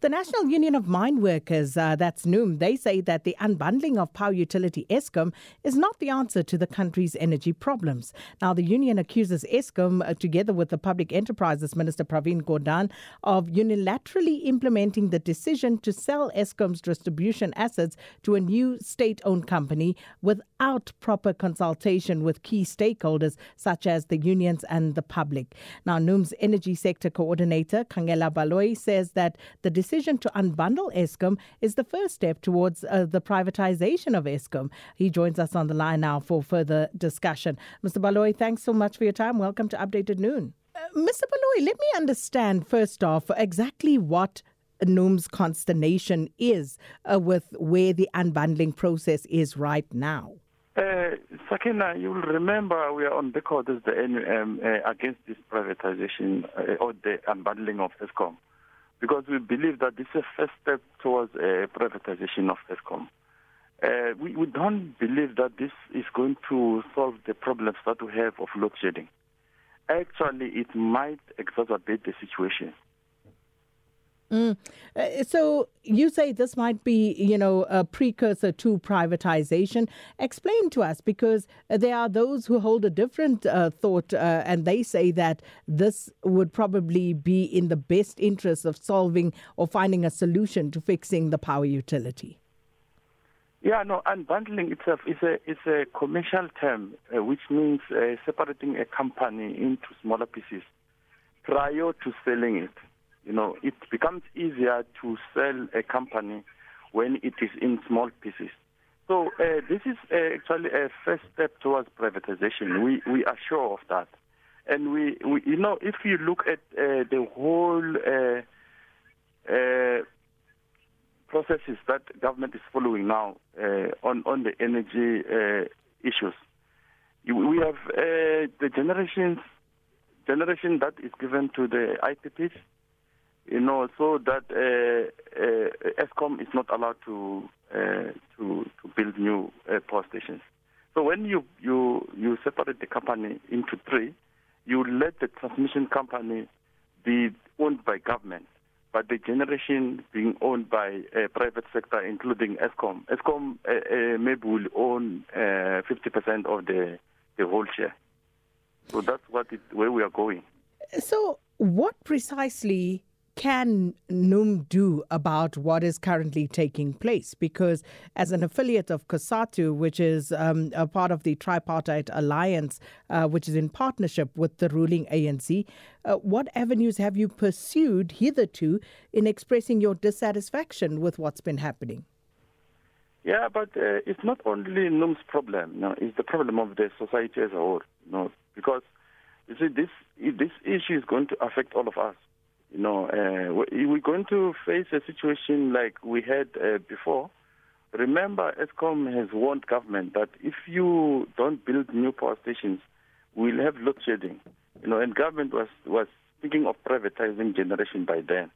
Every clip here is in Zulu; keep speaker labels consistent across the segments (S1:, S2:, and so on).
S1: The National Union of Mine Workers, uh, that's NUM, they say that the unbundling of power utility Eskom is not the answer to the country's energy problems. Now, the union accuses Eskom, uh, together with the Public Enterprises Minister Pravin Gordhan, of unilaterally implementing the decision to sell Eskom's distribution assets to a new state owned company without proper consultation with key stakeholders such as the unions and the public. Now, NUM's energy sector coordinator, Kangela Baloyi, says that the decision to unbundle Eskom is the first step towards uh, the privatization of Eskom. He joins us on the line now for further discussion. Mr. Baloyi, thanks so much for your time. Welcome to Updated Noon. Uh, Mr. Baloyi, let me understand first off exactly what NUM's consternation is uh, with where the unbundling process is right now.
S2: Uh, Sakina, you will remember we are on record as the NUM uh, against this privatization uh, or the unbundling of Eskom because we believe that this is a first step towards a privatization of Eskom. Uh, we, we don't believe that this is going to solve the problems that we have of load shedding. Actually, it might exacerbate the situation.
S1: Mm. Uh, so you say this might be, you know, a precursor to privatization. Explain to us because there are those who hold a different uh, thought, uh, and they say that this would probably be in the best interest of solving or finding a solution to fixing the power utility.
S2: Yeah, no, unbundling itself is a is a commercial term, uh, which means uh, separating a company into smaller pieces prior to selling it. You know, it becomes easier to sell a company when it is in small pieces. So uh, this is uh, actually a first step towards privatization. We we are sure of that, and we, we you know if you look at uh, the whole uh, uh, processes that government is following now uh, on on the energy issues, we have the generations generation that is given to the IPPs you know, so that uh, uh, Eskom is not allowed to uh, to to build new uh, power stations. So when you you you separate the company into three, you let the transmission company be owned by government, but the generation being owned by a private sector, including Eskom. Eskom uh, uh, maybe will own uh, 50% of the the whole share. So that's what it, where we are going.
S1: So, what precisely can NUM do about what is currently taking place? Because as an affiliate of COSATU, which is um, a part of the tripartite alliance, uh, which is in partnership with the ruling ANC, uh, what avenues have you pursued hitherto in expressing your dissatisfaction with what's been happening?
S2: Yeah, but uh, it's not only NUM's problem. No, it's the problem of the society as a whole. No, because you see, this this issue is going to affect all of us. You know, uh, we're going to face a situation like we had uh, before. Remember, ESCOM has warned government that if you don't build new power stations, we'll have load shedding. You know, and government was was thinking of privatizing generation by then.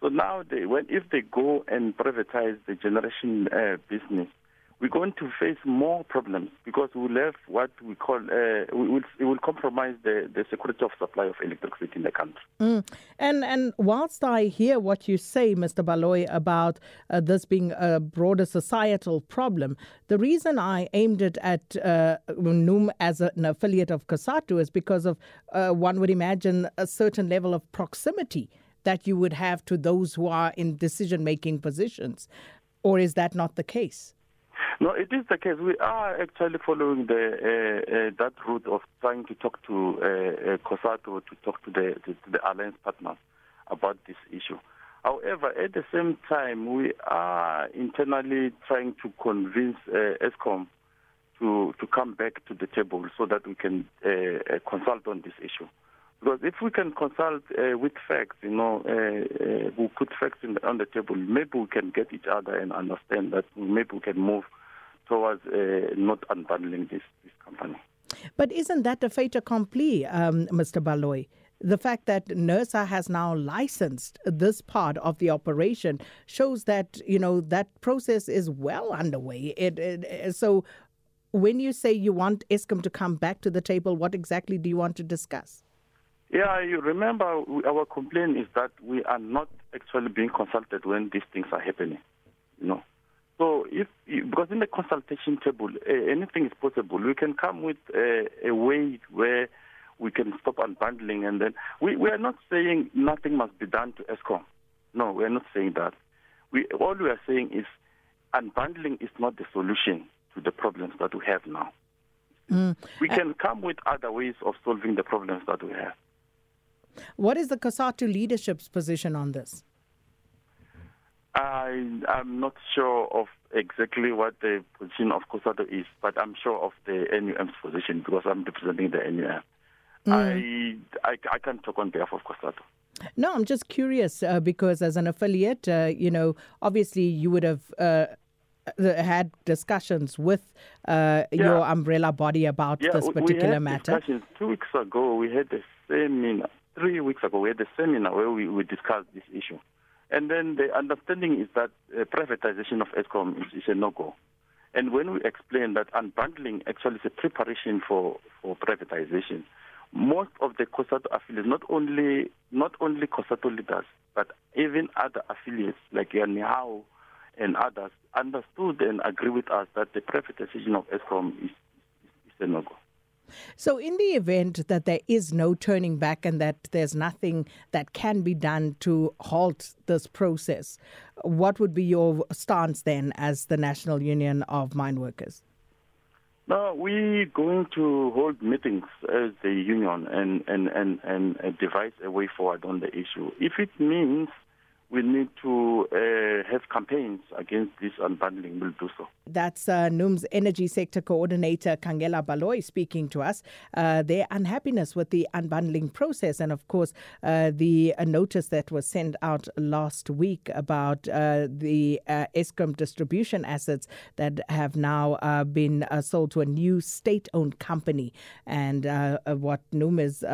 S2: So now, they, when if they go and privatize the generation uh, business, we're going to face more problems because we'll have what we call uh, we will, it will compromise the, the security of supply of electricity in the country.
S1: Mm. And and whilst I hear what you say, Mr. Baloyi, about uh, this being a broader societal problem, the reason I aimed it at uh, NUM as a, an affiliate of COSATU is because of uh, one would imagine a certain level of proximity that you would have to those who are in decision making positions, or is that not the case?
S2: No, it is the case. We are actually following the uh, uh, that route of trying to talk to uh, uh, COSATU to talk to the, to the alliance partners about this issue. However, at the same time, we are internally trying to convince uh, ESCOM to to come back to the table so that we can uh, uh, consult on this issue. Because if we can consult uh, with facts, you know, uh, uh, we put facts in the, on the table, maybe we can get each other and understand that maybe we can move towards uh, not unbundling this, this company.
S1: But isn't that a fait accompli, um, Mr. Baloyi? the fact that NERSA has now licensed this part of the operation shows that you know that process is well underway. It, it, so, when you say you want Eskom to come back to the table, what exactly do you want to discuss?
S2: Yeah, you remember our complaint is that we are not actually being consulted when these things are happening. You know, so if because in the consultation table uh, anything is possible, we can come with a, a way where we can stop unbundling. And then we, we are not saying nothing must be done to Eskom. No, we are not saying that. We, all we are saying is unbundling is not the solution to the problems that we have now. Mm. We can come with other ways of solving the problems that we have.
S1: What is the COSATU leadership's position on this?
S2: I, I'm not sure of exactly what the position of COSATU is, but I'm sure of the NUM's position because I'm representing the NUM. Mm. I, I, I can't talk on behalf of COSATU.
S1: No, I'm just curious uh, because as an affiliate, uh, you know, obviously you would have uh, had discussions with uh, yeah. your umbrella body about
S2: yeah,
S1: this particular
S2: we had
S1: matter.
S2: Discussions. Two weeks ago, we had a seminar. Three weeks ago, we had a seminar where we, we discussed this issue. And then the understanding is that uh, privatization of Eskom is, is a no-go. And when we explain that unbundling actually is a preparation for, for privatization, most of the COSATU affiliates, not only not only COSATU leaders, but even other affiliates like Yanihao and others, understood and agree with us that the privatization of Eskom is, is, is a no-go.
S1: So, in the event that there is no turning back and that there's nothing that can be done to halt this process, what would be your stance then as the National Union of Mine Workers?
S2: No, we're going to hold meetings as the union and, and, and, and devise a way forward on the issue. If it means we need to uh, have campaigns against this unbundling, we'll do so.
S1: That's uh, NUM's Energy Sector Coordinator Kangela Baloyi speaking to us. Uh, their unhappiness with the unbundling process, and of course, uh, the notice that was sent out last week about uh, the uh, Eskom distribution assets that have now uh, been uh, sold to a new state owned company. And what NUM is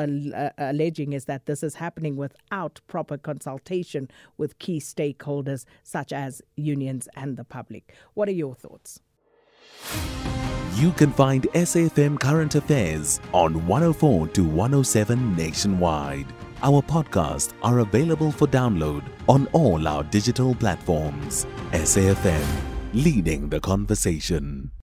S1: alleging is that this is happening without proper consultation with key stakeholders such as unions and the public. What are your thoughts?
S3: You can find SAFM Current Affairs on 104 to 107 nationwide. Our podcasts are available for download on all our digital platforms. SAFM, leading the conversation.